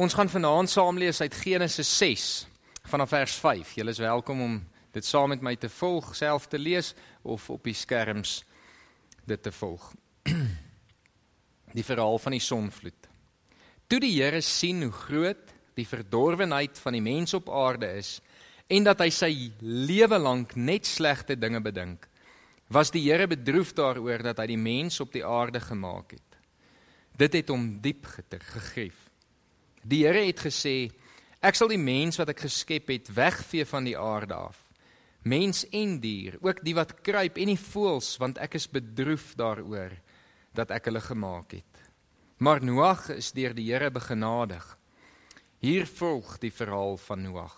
Ons gaan vanaand saam lees uit Genesis 6 vanaf vers 5. Julle is welkom om dit saam met my te volg, self te lees of op die skerms dit te volg. Die verhaal van die sonvloed. Toe die Here sien hoe groot die verdorwenheid van die mens op aarde is en dat hy sy lewe lank net slegte dinge bedink, was die Here bedroef daaroor dat hy die mens op die aarde gemaak het. Dit het hom diep gegrief. Die Here het gesê: Ek sal die mens wat ek geskep het wegvee van die aarde af. Mens en dier, ook die wat kruip en die voëls, want ek is bedroef daaroor dat ek hulle gemaak het. Maar Noag is deur die Here begenadig. Hier volg die verhaal van Noag.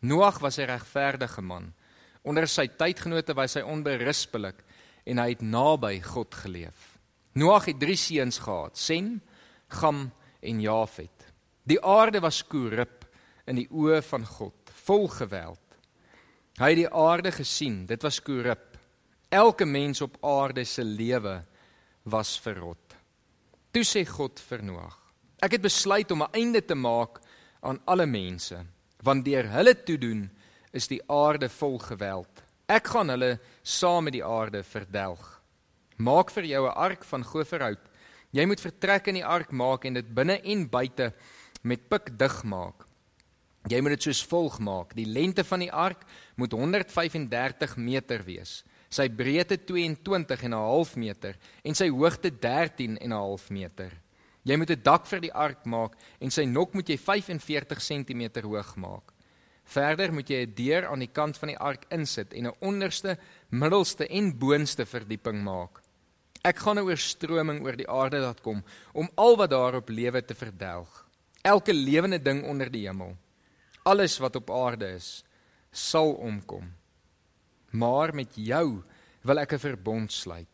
Noag was 'n regverdige man. Onder sy tydgenote was hy onberispelik en hy het naby God geleef. Noag het 3 seuns gehad: Sem, Gam en Jafet. Die aarde was korrup in die oë van God, vol geweld. Hy het die aarde gesien, dit was korrup. Elke mens op aarde se lewe was verrot. Toe sê God vir Noag: Ek het besluit om 'n einde te maak aan alle mense, want deur hulle toedoen is die aarde vol geweld. Ek gaan hulle saam met die aarde verdelg. Maak vir jou 'n ark van goferhout. Jy moet vertrek in die ark maak en dit binne en buite met pik dig maak. Jy moet dit soos volg maak. Die lengte van die ark moet 135 meter wees. Sy breedte 22 en 'n half meter en sy hoogte 13 en 'n half meter. Jy moet 'n dak vir die ark maak en sy nok moet jy 45 cm hoog maak. Verder moet jy 'n deur aan die kant van die ark insit en 'n onderste, middelste en boonste verdieping maak. Ek gaan 'n oorstroming oor die aarde laat kom om al wat daarop lewe te verdelg elke lewende ding onder die hemel. Alles wat op aarde is, sal omkom. Maar met jou wil ek 'n verbond sluit.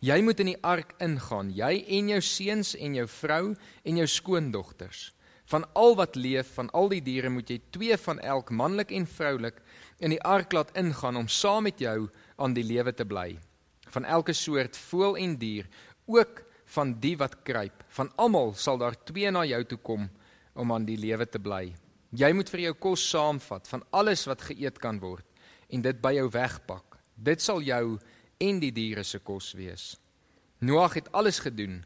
Jy moet in die ark ingaan, jy en jou seuns en jou vrou en jou skoondogters. Van al wat leef, van al die diere moet jy twee van elk manlik en vroulik in die ark laat ingaan om saam met jou aan die lewe te bly. Van elke soort voël en dier, ook van die wat kruip, van almal sal daar twee na jou toe kom om aan die lewe te bly. Jy moet vir jou kos saamvat van alles wat geëet kan word en dit by jou wegpak. Dit sal jou en die diere se kos wees. Noag het alles gedoen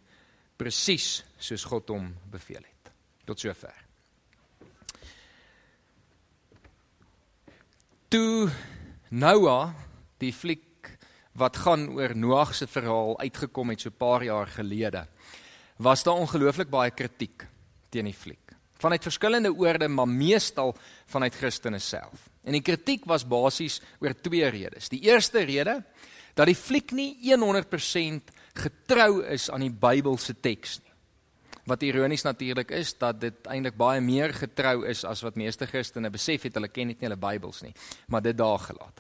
presies soos God hom beveel het. Tot sover. Toe Noah die fliek wat gaan oor Noag se verhaal uitgekom het so 'n paar jaar gelede, was daar ongelooflik baie kritiek teen die fliek vanuit verskillende oorde maar meestal vanuit Christene self. En die kritiek was basies oor twee redes. Die eerste rede dat die fliek nie 100% getrou is aan die Bybelse teks nie. Wat ironies natuurlik is dat dit eintlik baie meer getrou is as wat meeste Christene besef het. Hulle ken net nie hulle Bybels nie, maar dit daar gelaat.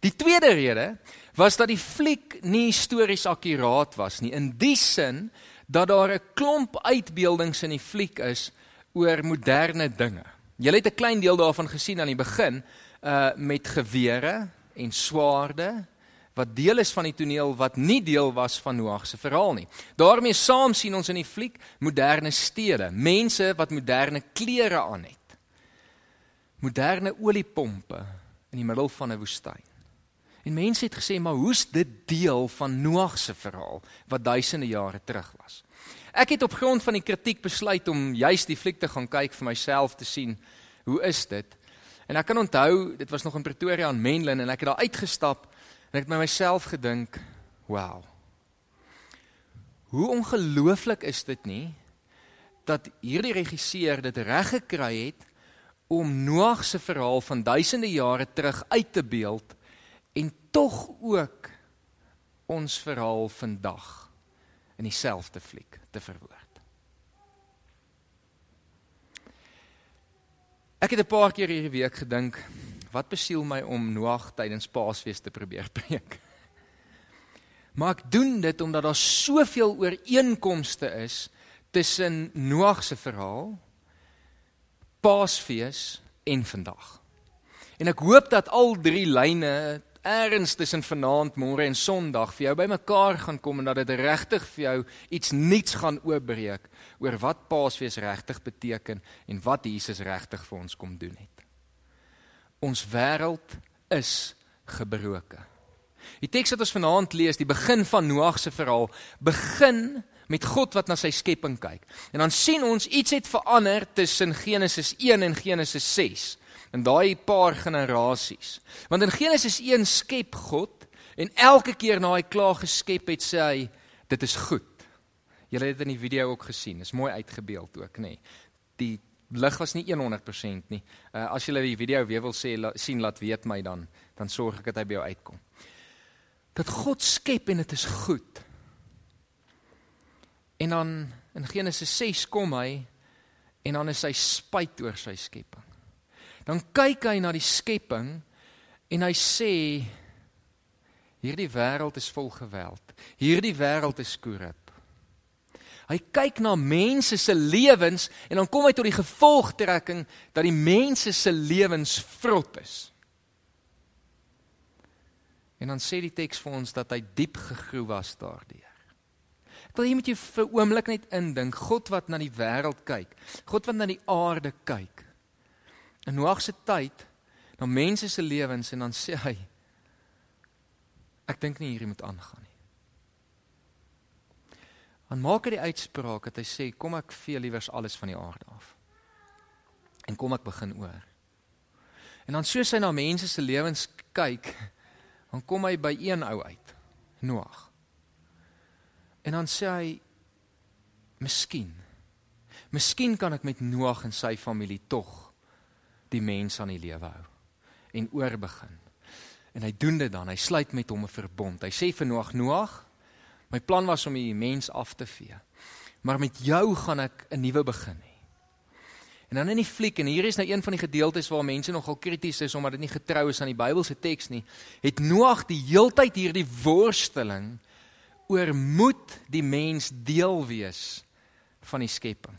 Die tweede rede was dat die fliek nie histories akkuraat was nie in die sin dat daar 'n klomp uitbeeldings in die fliek is oor moderne dinge. Jy het 'n klein deel daarvan gesien aan die begin uh met gewere en swaarde wat deel is van die toneel wat nie deel was van Noag se verhaal nie. daarmee saam sien ons in die fliek moderne stede, mense wat moderne klere aan het. Moderne oliepompe in die middel van 'n woestyn. En mense het gesê, maar hoe's dit deel van Noag se verhaal wat duisende jare terug was? Ek het op grond van die kritiek besluit om juist die fliek te gaan kyk vir myself te sien hoe is dit. En ek kan onthou, dit was nog in Pretoria in Menlyn en ek het daar uitgestap en ek het met myself gedink, "Wow. Hoe ongelooflik is dit nie dat hierdie regisseur dit reg gekry het om Noag se verhaal van duisende jare terug uit te beeld en tog ook ons verhaal vandag in dieselfde fliek te verwoord. Ek het 'n paar keer hierdie week gedink, wat besiel my om Noag tydens Paasfees te probeer preek? Maar ek doen dit omdat daar soveel ooreenkomste is tussen Noag se verhaal, Paasfees en vandag. En ek hoop dat al drie lyne Eerens tussen vanaand, môre en Sondag vir jou bymekaar gaan kom en dat dit regtig vir jou iets nuuts gaan oopbreek oor wat Paasfees regtig beteken en wat Jesus regtig vir ons kom doen het. Ons wêreld is gebroken. Die teks wat ons vanaand lees, die begin van Noag se verhaal, begin met God wat na sy skepping kyk. En dan sien ons iets het verander tussen Genesis 1 en Genesis 6 in daai paar generasies. Want in Genesis 1 skep God en elke keer na hy klaar geskep het, sê hy dit is goed. Julle het dit in die video ook gesien. Dis mooi uitgebeeld ook, nê. Nee. Die lig was nie 100% nie. Uh, as julle die video weer wil sê la, sien laat weet my dan, dan sorg ek dat hy by jou uitkom. Dat God skep en dit is goed. En dan in Genesis 6 kom hy en dan is hy spyt oor sy skepping. Dan kyk hy na die skepping en hy sê hierdie wêreld is vol geweld. Hierdie wêreld is korrup. Hy kyk na mense se lewens en dan kom hy tot die gevolgtrekking dat die mense se lewens vrot is. En dan sê die teks vir ons dat hy diep gegroe was daardeur. Ek wil jy met jou vir oomblik net indink, God wat na die wêreld kyk, God wat na die aarde kyk. In Noag se tyd, na mense se lewens en dan sê hy ek dink nie hierdie moet aangaan nie. Dan maak hy die uitspraak dat hy sê kom ek vee liewers alles van die aarde af. En kom ek begin oor. En dan soos hy na mense se lewens kyk, dan kom hy by een ou uit, Noag. En dan sê hy miskien miskien kan ek met Noag en sy familie tog die mens aan die lewe hou en oorbegin. En hy doen dit dan. Hy sluit met hom 'n verbond. Hy sê vir Noag: "Noag, my plan was om die mens af te vee. Maar met jou gaan ek 'n nuwe begin hê." En dan in die fliek en hier is nou een van die gedeeltes waar mense nogal krities is omdat dit nie getrou is aan die Bybelse teks nie, het Noag die heeltyd hierdie worsteling oor moet die mens deel wees van die skepping.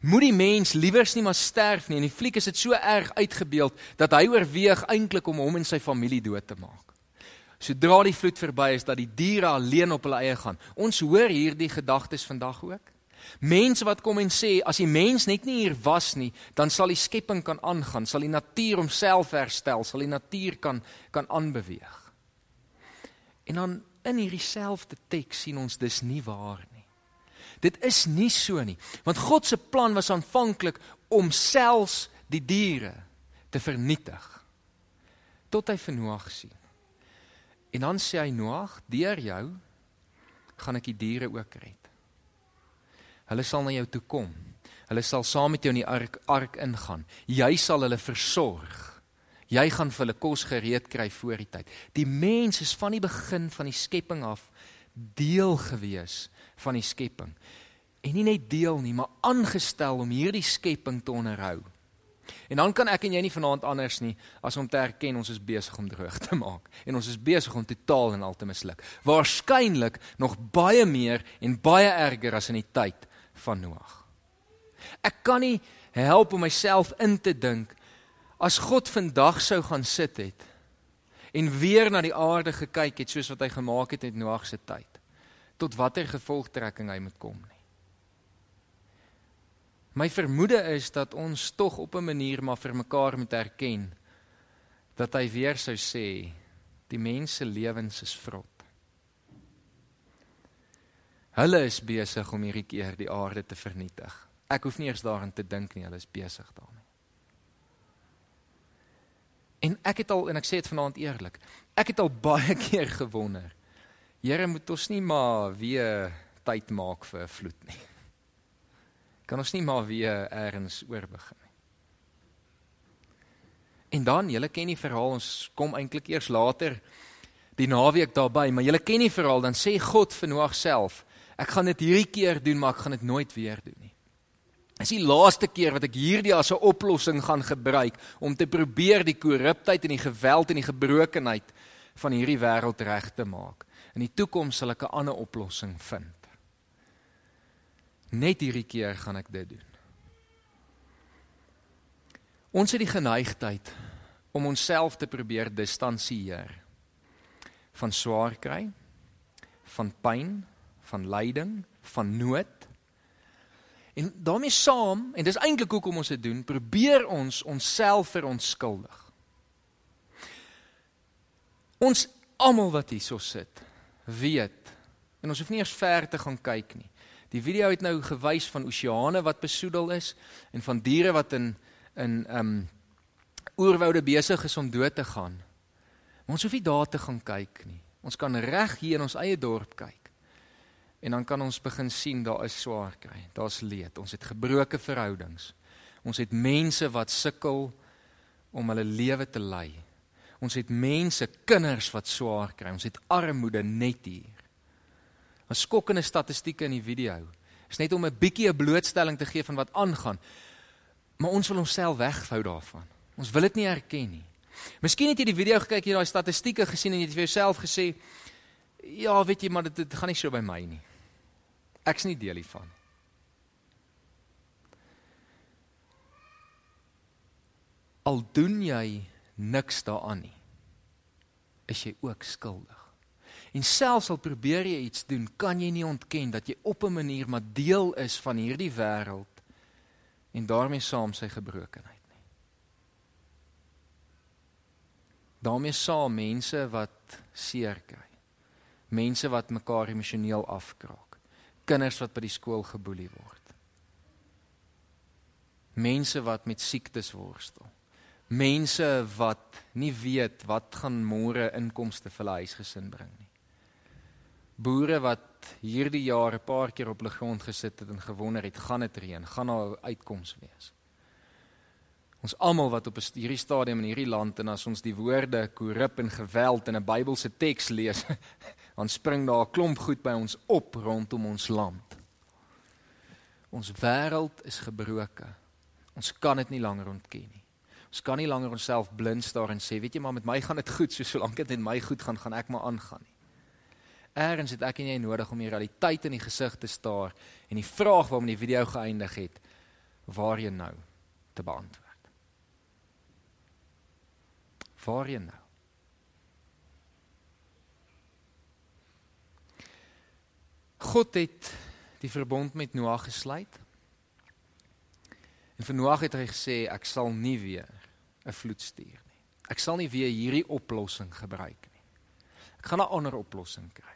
Moet die mens liewers nie maar sterf nie en die fliek is dit so erg uitgebeeld dat hy oorweeg eintlik om hom en sy familie dood te maak. Sodra die vloed verby is dat die diere alleen op hulle eie gaan. Ons hoor hierdie gedagtes vandag ook. Mense wat kom en sê as die mens net nie hier was nie, dan sal die skepping kan aangaan, sal die natuur homself herstel, sal die natuur kan kan aanbeweeg. En dan in hierdie selfde teks sien ons dis nie waar nie. Dit is nie so nie, want God se plan was aanvanklik om selfs die diere te vernietig tot hy vir Noag sien. En dan sê hy Noag, deur jou gaan ek die diere ook red. Hulle sal na jou toe kom. Hulle sal saam met jou in die ark ark ingaan. Jy sal hulle versorg. Jy gaan vir hulle kos gereed kry voor die tyd. Die mens is van die begin van die skepping af deel gewees van die skepping. En nie net deel nie, maar aangestel om hierdie skepping te onderhou. En dan kan ek en jy nie vanaand anders nie as om te erken ons is besig om droog te maak en ons is besig om totaal en al te misluk. Waarskynlik nog baie meer en baie erger as in die tyd van Noag. Ek kan nie help om myself in te dink As God vandag sou gaan sit het en weer na die aarde gekyk het soos wat hy gemaak het in Noag se tyd, tot watter gevolgtrekking hy moet kom nie. My vermoede is dat ons tog op 'n manier maar vir mekaar moet erken dat hy weer sou sê die mense lewens is vrot. Hulle is besig om hierdie keer die aarde te vernietig. Ek hoef nie eers daaraan te dink nie, hulle is besig daarmee. En ek het al en ek sê dit vanaand eerlik. Ek het al baie keer gewonder. Here, moet ons nie maar weer tyd maak vir 'n vloed nie. Kan ons nie maar weer eers oorbegin nie. En dan, julle ken die verhaal, ons kom eintlik eers later die naweek daarby, maar julle ken die verhaal, dan sê God vir Noag self, ek gaan dit hierdie keer doen, maar ek gaan dit nooit weer doen nie. Dis die laaste keer wat ek hierdie as 'n oplossing gaan gebruik om te probeer die korruptheid en die geweld en die gebrokenheid van hierdie wêreld reg te maak. In die toekoms sal ek 'n ander oplossing vind. Net hierdie keer gaan ek dit doen. Ons het die geneigtheid om onsself te probeer distansieer van swaar kry, van pyn, van lyding, van nood. En daarmee saam, en dis eintlik hoekom ons dit doen, probeer ons onsself verontskuldig. Ons almal wat hierso sit, weet en ons hoef nie eers ver te gaan kyk nie. Die video het nou gewys van oseane wat besoedel is en van diere wat in in um oerwoude besig is om dood te gaan. Maar ons hoef nie daar te gaan kyk nie. Ons kan reg hier in ons eie dorp kyk. En dan kan ons begin sien daar is swaar kry. Daar's leed. Ons het gebroke verhoudings. Ons het mense wat sukkel om hulle lewe te lei. Ons het mense, kinders wat swaar kry. Ons het armoede net hier. 'n Skokkende statistieke in die video. Is net om 'n bietjie 'n blootstelling te gee van wat aangaan. Maar ons wil onsself weghou daarvan. Ons wil dit nie erken nie. Miskien het jy die video gekyk, jy daai statistieke gesien en jy het vir jouself gesê, "Ja, weet jy, maar dit, dit gaan nie so by my nie. Ek's nie deel hiervan." Al doen jy niks daaraan nie, is jy ook skuldig. En selfs al probeer jy iets doen, kan jy nie ontken dat jy op 'n manier maar deel is van hierdie wêreld en daarmee saam sy gebrokenheid nie. daarmee saam mense wat seer kry. Mense wat mekaar emosioneel afkraak. Kinders wat by die skool geboelie word. Mense wat met siektes worstel. Mense wat nie weet wat gaan môre inkomste vir hulle huisgesin bring nie. Boere wat hierdie jaar 'n paar keer op hulle grond gesit het en gewonder het, gaan dit reën, gaan daar uitkoms wees. Ons almal wat op hierdie stadium in hierdie land en as ons die woorde korrup en geweld in 'n Bybelse teks lees, dan spring daar 'n klomp goed by ons op rondom ons land. Ons wêreld is gebroke. Ons kan dit nie langer ontken nie. Ons kan nie langer onsself blind staar en sê, weet jy maar met my gaan dit goed, so solank dit met my goed gaan, gaan ek maar aangaan nie. Eerens het ek en jy nodig om die realiteit in die gesig te staar en die vraag waarom die video geëindig het, waar jy nou te beantwoord. Waarheen nou? God het die verbond met Noag gesluit. En vir Noag het hy gesê ek sal nie weer 'n vloed stuur nie. Ek sal nie weer hierdie oplossing gebruik nie. Ek gaan 'n ander oplossing kry.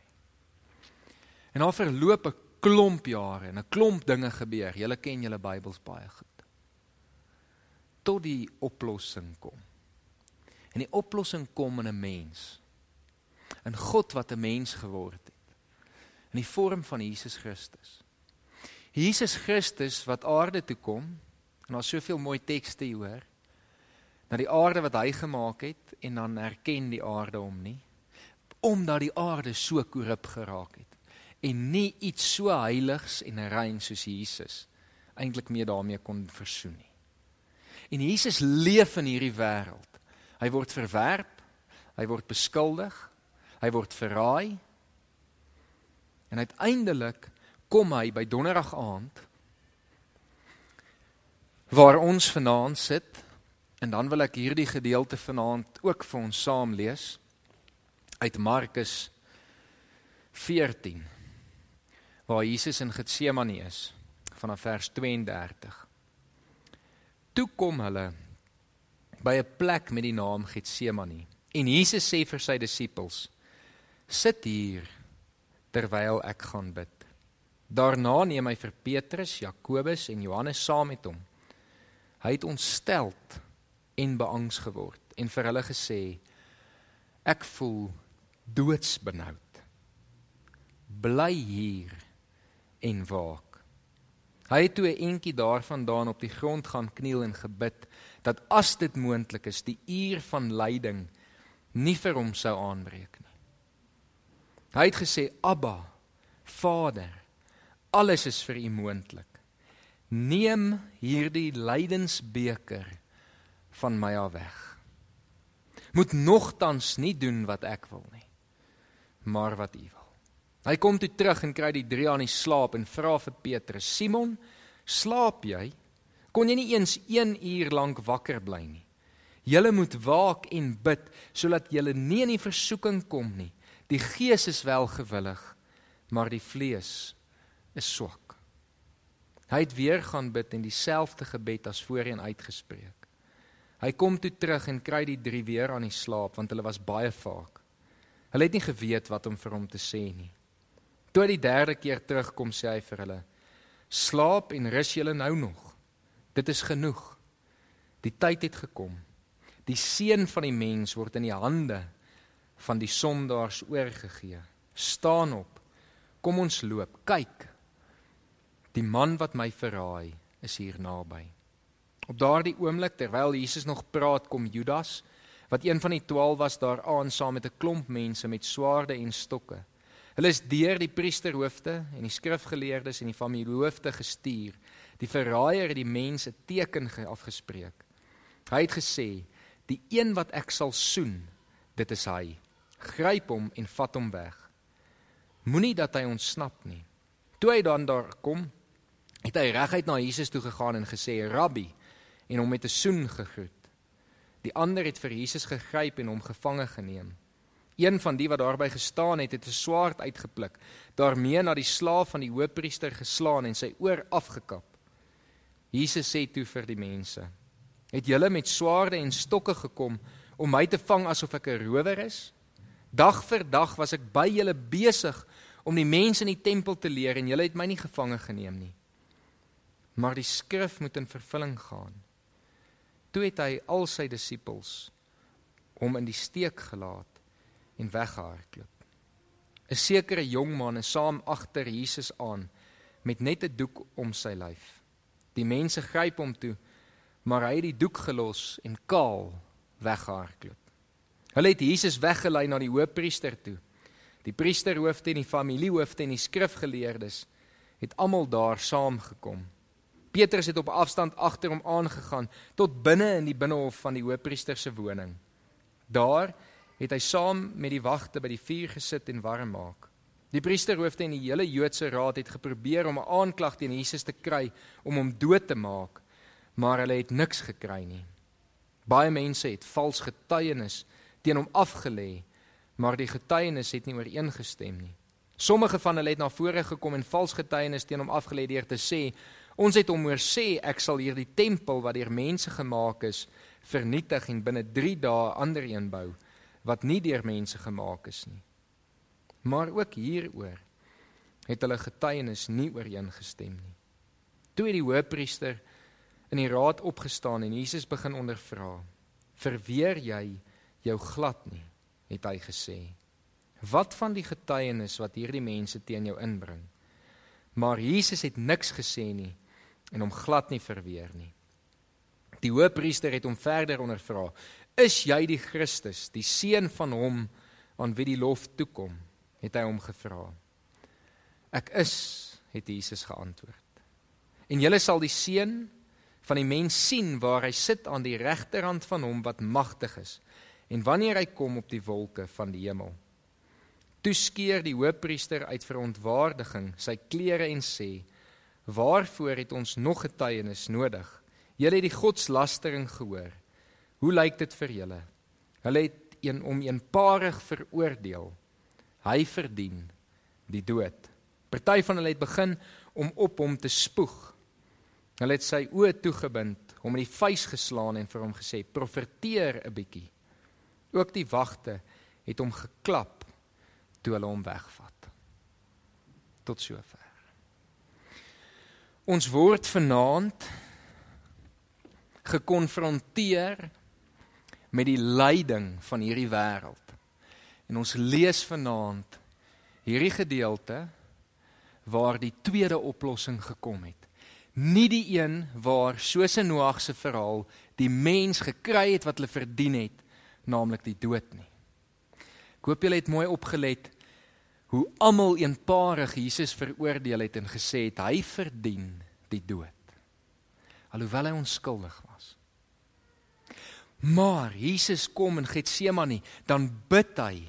En daar verloop 'n klomp jare en 'n klomp dinge gebeur. Julle ken julle Bybels baie goed. Tot die oplossing kom. En die oplossing kom in 'n mens. In God wat 'n mens geword het. In die vorm van Jesus Christus. Jesus Christus wat aarde toe kom en daar's soveel mooi tekste hier hoor. Na die aarde wat hy gemaak het en dan erken die aarde hom nie omdat die aarde so korrup geraak het en nie iets so heiligs en rein soos Jesus eintlik mee daarmee kon versoen nie. En Jesus leef in hierdie wêreld Hy word verwerp, hy word beskuldig, hy word verraai. En uiteindelik kom hy by donderdag aand waar ons vanaand sit en dan wil ek hierdie gedeelte vanaand ook vir ons saam lees uit Markus 14 waar Jesus in Getsemane is vanaf vers 32. Toe kom hulle by 'n plek met die naam Getsemane. En Jesus sê vir sy disippels: "Sit hier terwyl ek gaan bid." Daarna neem hy vir Petrus, Jakobus en Johannes saam met hom. Hy het ontsteld en beangs geword en vir hulle gesê: "Ek voel doodsbenoud. Bly hier en waak." Hy het toe 'n entjie daarvandaan op die grond gaan kniel en gebid dat as dit moontlik is die uur van lyding nie vir hom sou aanbreek nie. Hy het gesê Abba Vader alles is vir u moontlik. Neem hierdie lydensbeker van my af weg. Moet nogtans nie doen wat ek wil nie, maar wat u wil. Hy kom toe terug en kry die drie aan die slaap en vra vir Petrus: "Simon, slaap jy?" kon jy nie eens 1 uur lank wakker bly nie. Julle moet waak en bid sodat julle nie in die versoeking kom nie. Die gees is wel gewillig, maar die vlees is swak. Hy het weer gaan bid en dieselfde gebed as voorheen uitgespreek. Hy kom toe terug en kry die drie weer aan die slaap want hulle was baie vaak. Hulle het nie geweet wat om vir hom te sê nie. Toe hy die derde keer terugkom, sê hy vir hulle: "Slaap en rus julle nou nog. Dit is genoeg. Die tyd het gekom. Die seun van die mens word in die hande van die sondaars oorgegee. Staan op. Kom ons loop. Kyk. Die man wat my verraai is hier naby." Op daardie oomblik terwyl Jesus nog praat, kom Judas, wat een van die 12 was, daar aan saam met 'n klomp mense met swaarde en stokke. Hulle is deur die priesterhoofde en die skrifgeleerdes en die familiehoofde gestuur. Die verraaier het die mense teken afgespreek. Hy het gesê: "Die een wat ek sal soen, dit is hy. Gryp hom en vat hom weg. Moenie dat hy ontsnap nie." Toe hy dan daar kom, het hy reguit na Jesus toe gegaan en gesê: "Rabbi," en hom met 'n soen gegroet. Die ander het vir Jesus gegryp en hom gevange geneem. Een van die wat daarby gestaan het, het 'n swaard uitgepluk, daarmee na die slaaf van die hoofpriester geslaan en sy oor afgekap. Jesus sê toe vir die mense: "Het julle met swaarde en stokke gekom om my te vang asof ek 'n rower is? Dag vir dag was ek by julle besig om die mense in die tempel te leer en julle het my nie gevange geneem nie. Maar die skrif moet in vervulling gaan." Toe het hy al sy disippels hom in die steek gelaat en weggehardloop. 'n Sekere jong man is saam agter Jesus aan met net 'n doek om sy lyf. Die mense gryp hom toe, maar hy het die doek gelos en kaal weggehardloop. Hulle het Jesus weggelei na die hoofpriester toe. Die priesterhoofde en die familiehoofde en die skrifgeleerdes het almal daar saamgekom. Petrus het op afstand agter hom aangegaan tot binne in die binnehof van die hoofpriester se woning. Daar het hy saam met die wagte by die vuur gesit en warm maak. Die priesterhoofde en die hele Joodse raad het geprobeer om 'n aanklag teen Jesus te kry om hom dood te maak, maar hulle het niks gekry nie. Baie mense het vals getuienis teen hom afgelê, maar die getuienis het nie ooreengestem nie. Sommige van hulle het na vore gekom en vals getuienis teen hom afgelê deur te sê Ons het hom hoor sê ek sal hierdie tempel wat deur mense gemaak is vernietig en binne 3 dae ander een bou wat nie deur mense gemaak is nie. Maar ook hieroor het hulle getuienis nie ooreengestem nie. Toe het die hoofpriester in die raad opgestaan en Jesus begin ondervra. "Verweer jy jou glad nie?" het hy gesê. "Wat van die getuienis wat hierdie mense teen jou inbring?" Maar Jesus het niks gesê nie en hom glad nie verweer nie. Die hoofpriester het hom verder ondervra: "Is jy die Christus, die seun van hom aan wie die lof toe kom?" het hy hom gevra. "Ek is," het Jesus geantwoord. "En julle sal die seun van die mens sien waar hy sit aan die regterhand van hom wat magtig is en wanneer hy kom op die wolke van die hemel." Toe skeer die hoofpriester uit verontwaardiging sy klere en sê: Waarvoor het ons nog getuienis nodig? Julle het die godslastering gehoor. Hoe lyk dit vir julle? Hulle het een om eenparig veroordeel. Hy verdien die dood. Party van hulle het begin om op hom te spoeg. Hulle het sy oë toegebind, hom in die vuis geslaan en vir hom gesê: "Profeteer 'n bietjie." Ook die wagte het hom geklap toe hulle hom wegvat. Tot sover. Ons word vanaand gekonfronteer met die lyding van hierdie wêreld. En ons lees vanaand hierdie gedeelte waar die tweede oplossing gekom het. Nie die een waar soos in Noag se verhaal die mens gekry het wat hulle verdien het, naamlik die dood nie. Ek hoop julle het mooi opgelet hoe almal eenparig Jesus veroordeel het en gesê het hy verdien die dood. Alhoewel hy onskuldig was. Maar Jesus kom in Getsemane dan bid hy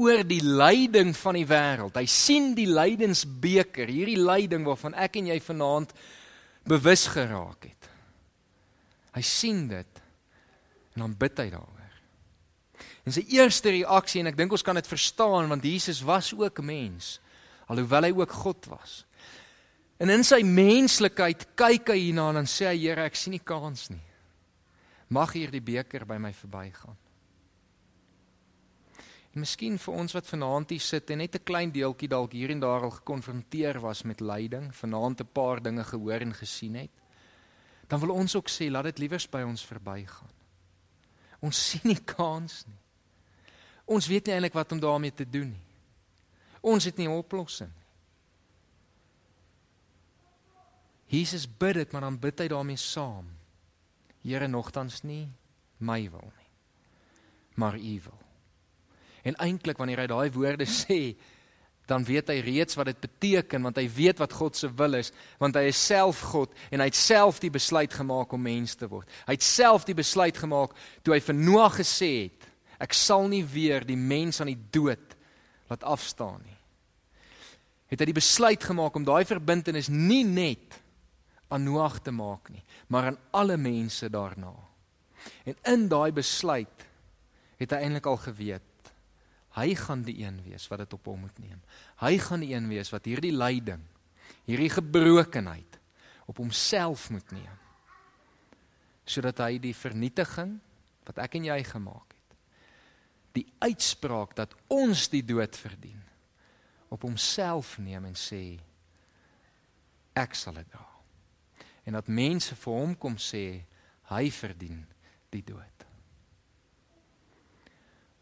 oor die lyding van die wêreld. Hy sien die lydensbeker hierdie lyding waarvan ek en jy vanaand bewus geraak het. Hy sien dit En dan bid hy daaroor. En sy eerste reaksie en ek dink ons kan dit verstaan want Jesus was ook mens alhoewel hy ook God was. En in sy menslikheid kyk hy hierna en sê hy Here, ek sien nie kans nie. Mag hierdie beker by my verbygaan. En miskien vir ons wat vanaand hier sit en net 'n klein deeltjie dalk hier en daar al gekonfronteer was met lyding, vanaand 'n paar dinge gehoor en gesien het, dan wil ons ook sê laat dit liewers by ons verbygaan. Ons sien nie kans nie. Ons weet nie eintlik wat om daarmee te doen nie. Ons het nie 'n oplossing nie. Jesus bid dit, maar dan bid hy daarmee saam. Here, nogtans nie my wil nie, maar U wil. En eintlik wanneer hy daai woorde sê, dan weet hy reeds wat dit beteken want hy weet wat God se wil is want hy is self God en hy het self die besluit gemaak om mens te word. Hy het self die besluit gemaak toe hy vir Noag gesê het ek sal nie weer die mens aan die dood laat afstaan nie. Het hy die besluit gemaak om daai verbintenis nie net aan Noag te maak nie, maar aan alle mense daarna. En in daai besluit het hy eintlik al geweet Hy gaan die een wees wat dit op hom moet neem. Hy gaan die een wees wat hierdie lyding, hierdie gebrokenheid op homself moet neem. Sodat hy die vernietiging wat ek en jy gemaak het, die uitspraak dat ons die dood verdien, op homself neem en sê ek sal dit dra. En dat mense vir hom kom sê hy verdien die dood.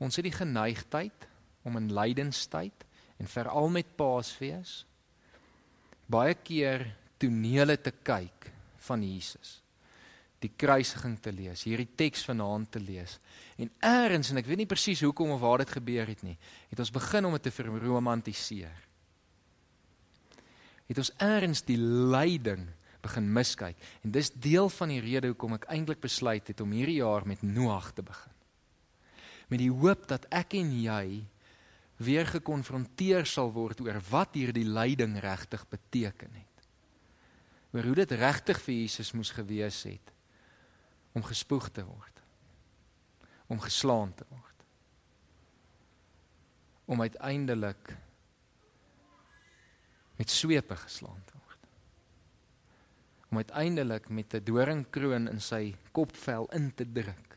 Ons het die geneigtheid om in lydenstyd en veral met Paasfees baie keer tonele te kyk van Jesus. Die kruisiging te lees, hierdie teks vanaand te lees. En eers en ek weet nie presies hoekom of waar dit gebeur het nie, het ons begin om dit te verromantiseer. Het ons eers die lyding begin miskyk en dis deel van die rede hoekom ek eintlik besluit het om hierdie jaar met Noag te begin met die hoop dat ek en jy weer gekonfronteer sal word oor wat hierdie lyding regtig beteken het. Oor hoe dit regtig vir Jesus moes gewees het om gespoeg te word. Om geslaan te word. Om uiteindelik met swepe geslaan te word. Om uiteindelik met 'n doringkroon in sy kopvel in te druk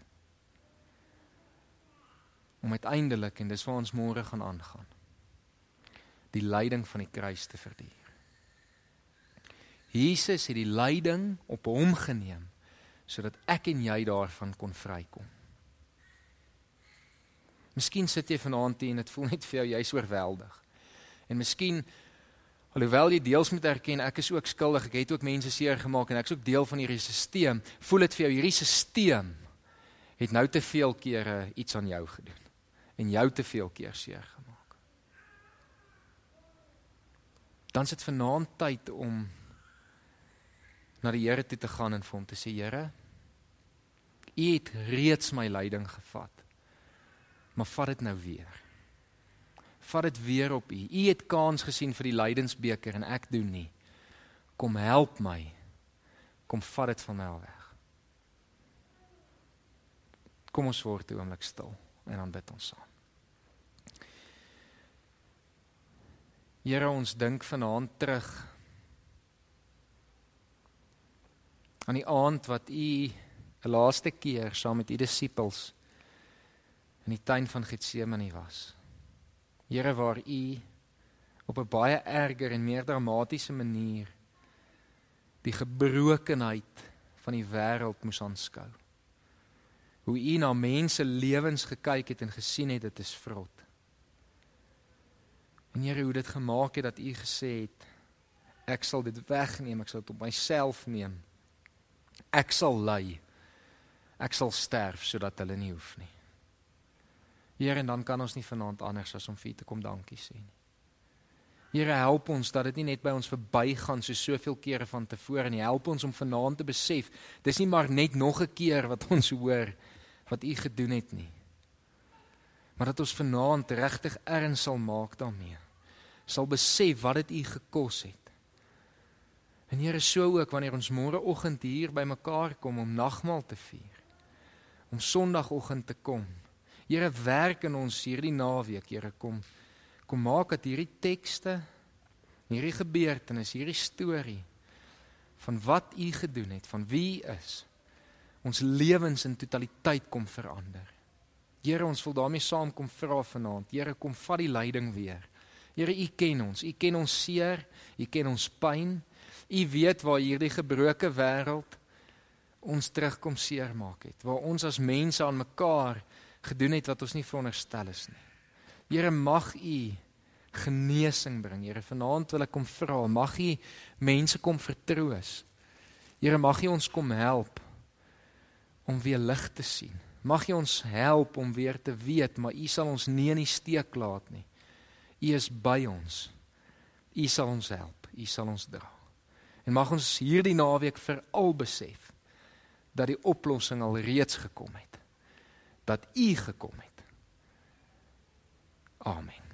om uiteindelik en dis waar ons môre gaan aangaan die lyding van die kruis te verduur. Jesus het die lyding op hom geneem sodat ek en jy daarvan kon vrykom. Miskien sit jy vanaand hier en dit voel net vir jou jy's oorweldig. En miskien alhoewel jy deels moet erken ek is ook skuldig, ek het ook mense seer gemaak en ek's ook deel van hierdie stelsel, voel dit vir jou hierdie stelsel het nou te veel kere iets aan jou gedoen en jou te veel keer seer gemaak. Dan sit vanaand tyd om na die Here toe te gaan en vir hom te sê Here, U het reeds my lyding gevat. Maar vat dit nou weer. Vat dit weer op U. U het kans gesien vir die lydensbeker en ek doen nie. Kom help my. Kom vat dit van my weg. Kom ons word 'n oomblik stil en dan bid ons saam. Here ons dink vanaand terug aan die aand wat u 'n laaste keer saam met u disippels in die tuin van Getsemane was. Here waar u op 'n baie erger en meer dramatiese manier die gebrokenheid van die wêreld moes aanskou hoe u na mense lewens gekyk het en gesien het dit is vrot. En Here, hoe dit gemaak het dat u gesê het ek sal dit wegneem, ek sal dit op myself neem. Ek sal ly. Ek sal sterf sodat hulle nie hoef nie. Here, en dan kan ons nie vanaand anders as om vir u te kom dankie sê nie. Here, help ons dat dit nie net by ons verbygaan so soveel kere van tevore nie. Help ons om vanaand te besef, dis nie maar net nog 'n keer wat ons hoor wat u gedoen het nie. Maar dat ons vanaand regtig erns sal maak daarmee. Sal besef wat dit u gekos het. En Here so ook wanneer ons môreoggend hier bymekaar kom om nagmaal te vier. om Sondagoggend te kom. Here werk in ons hierdie naweek, Here kom. Kom maak dat hierdie tekste, hierdie gebeurtenis, hierdie storie van wat U gedoen het, van wie U is, ons lewens in totaliteit kom verander. Here, ons wil daarmee saam kom vra vanaand. Here, kom vat die leiding weer. Here, U ken ons. U ken ons seer, U ken ons pyn. U weet waar hierdie gebroke wêreld ons terugkom seermaak het. Waar ons as mense aan mekaar gedoen het wat ons nie veronderstel is nie. Here, mag U genesing bring. Here, vanaand wil ek kom vra, mag U mense kom vertroos. Here, mag U ons kom help om weer lig te sien. Mag U ons help om weer te weet, maar U sal ons nie in die steek laat nie. U is by ons. U sal ons help. U sal ons dra. En mag ons hierdie naweek veral besef dat die oplossing al reeds gekom het. Dat U gekom het. Amen.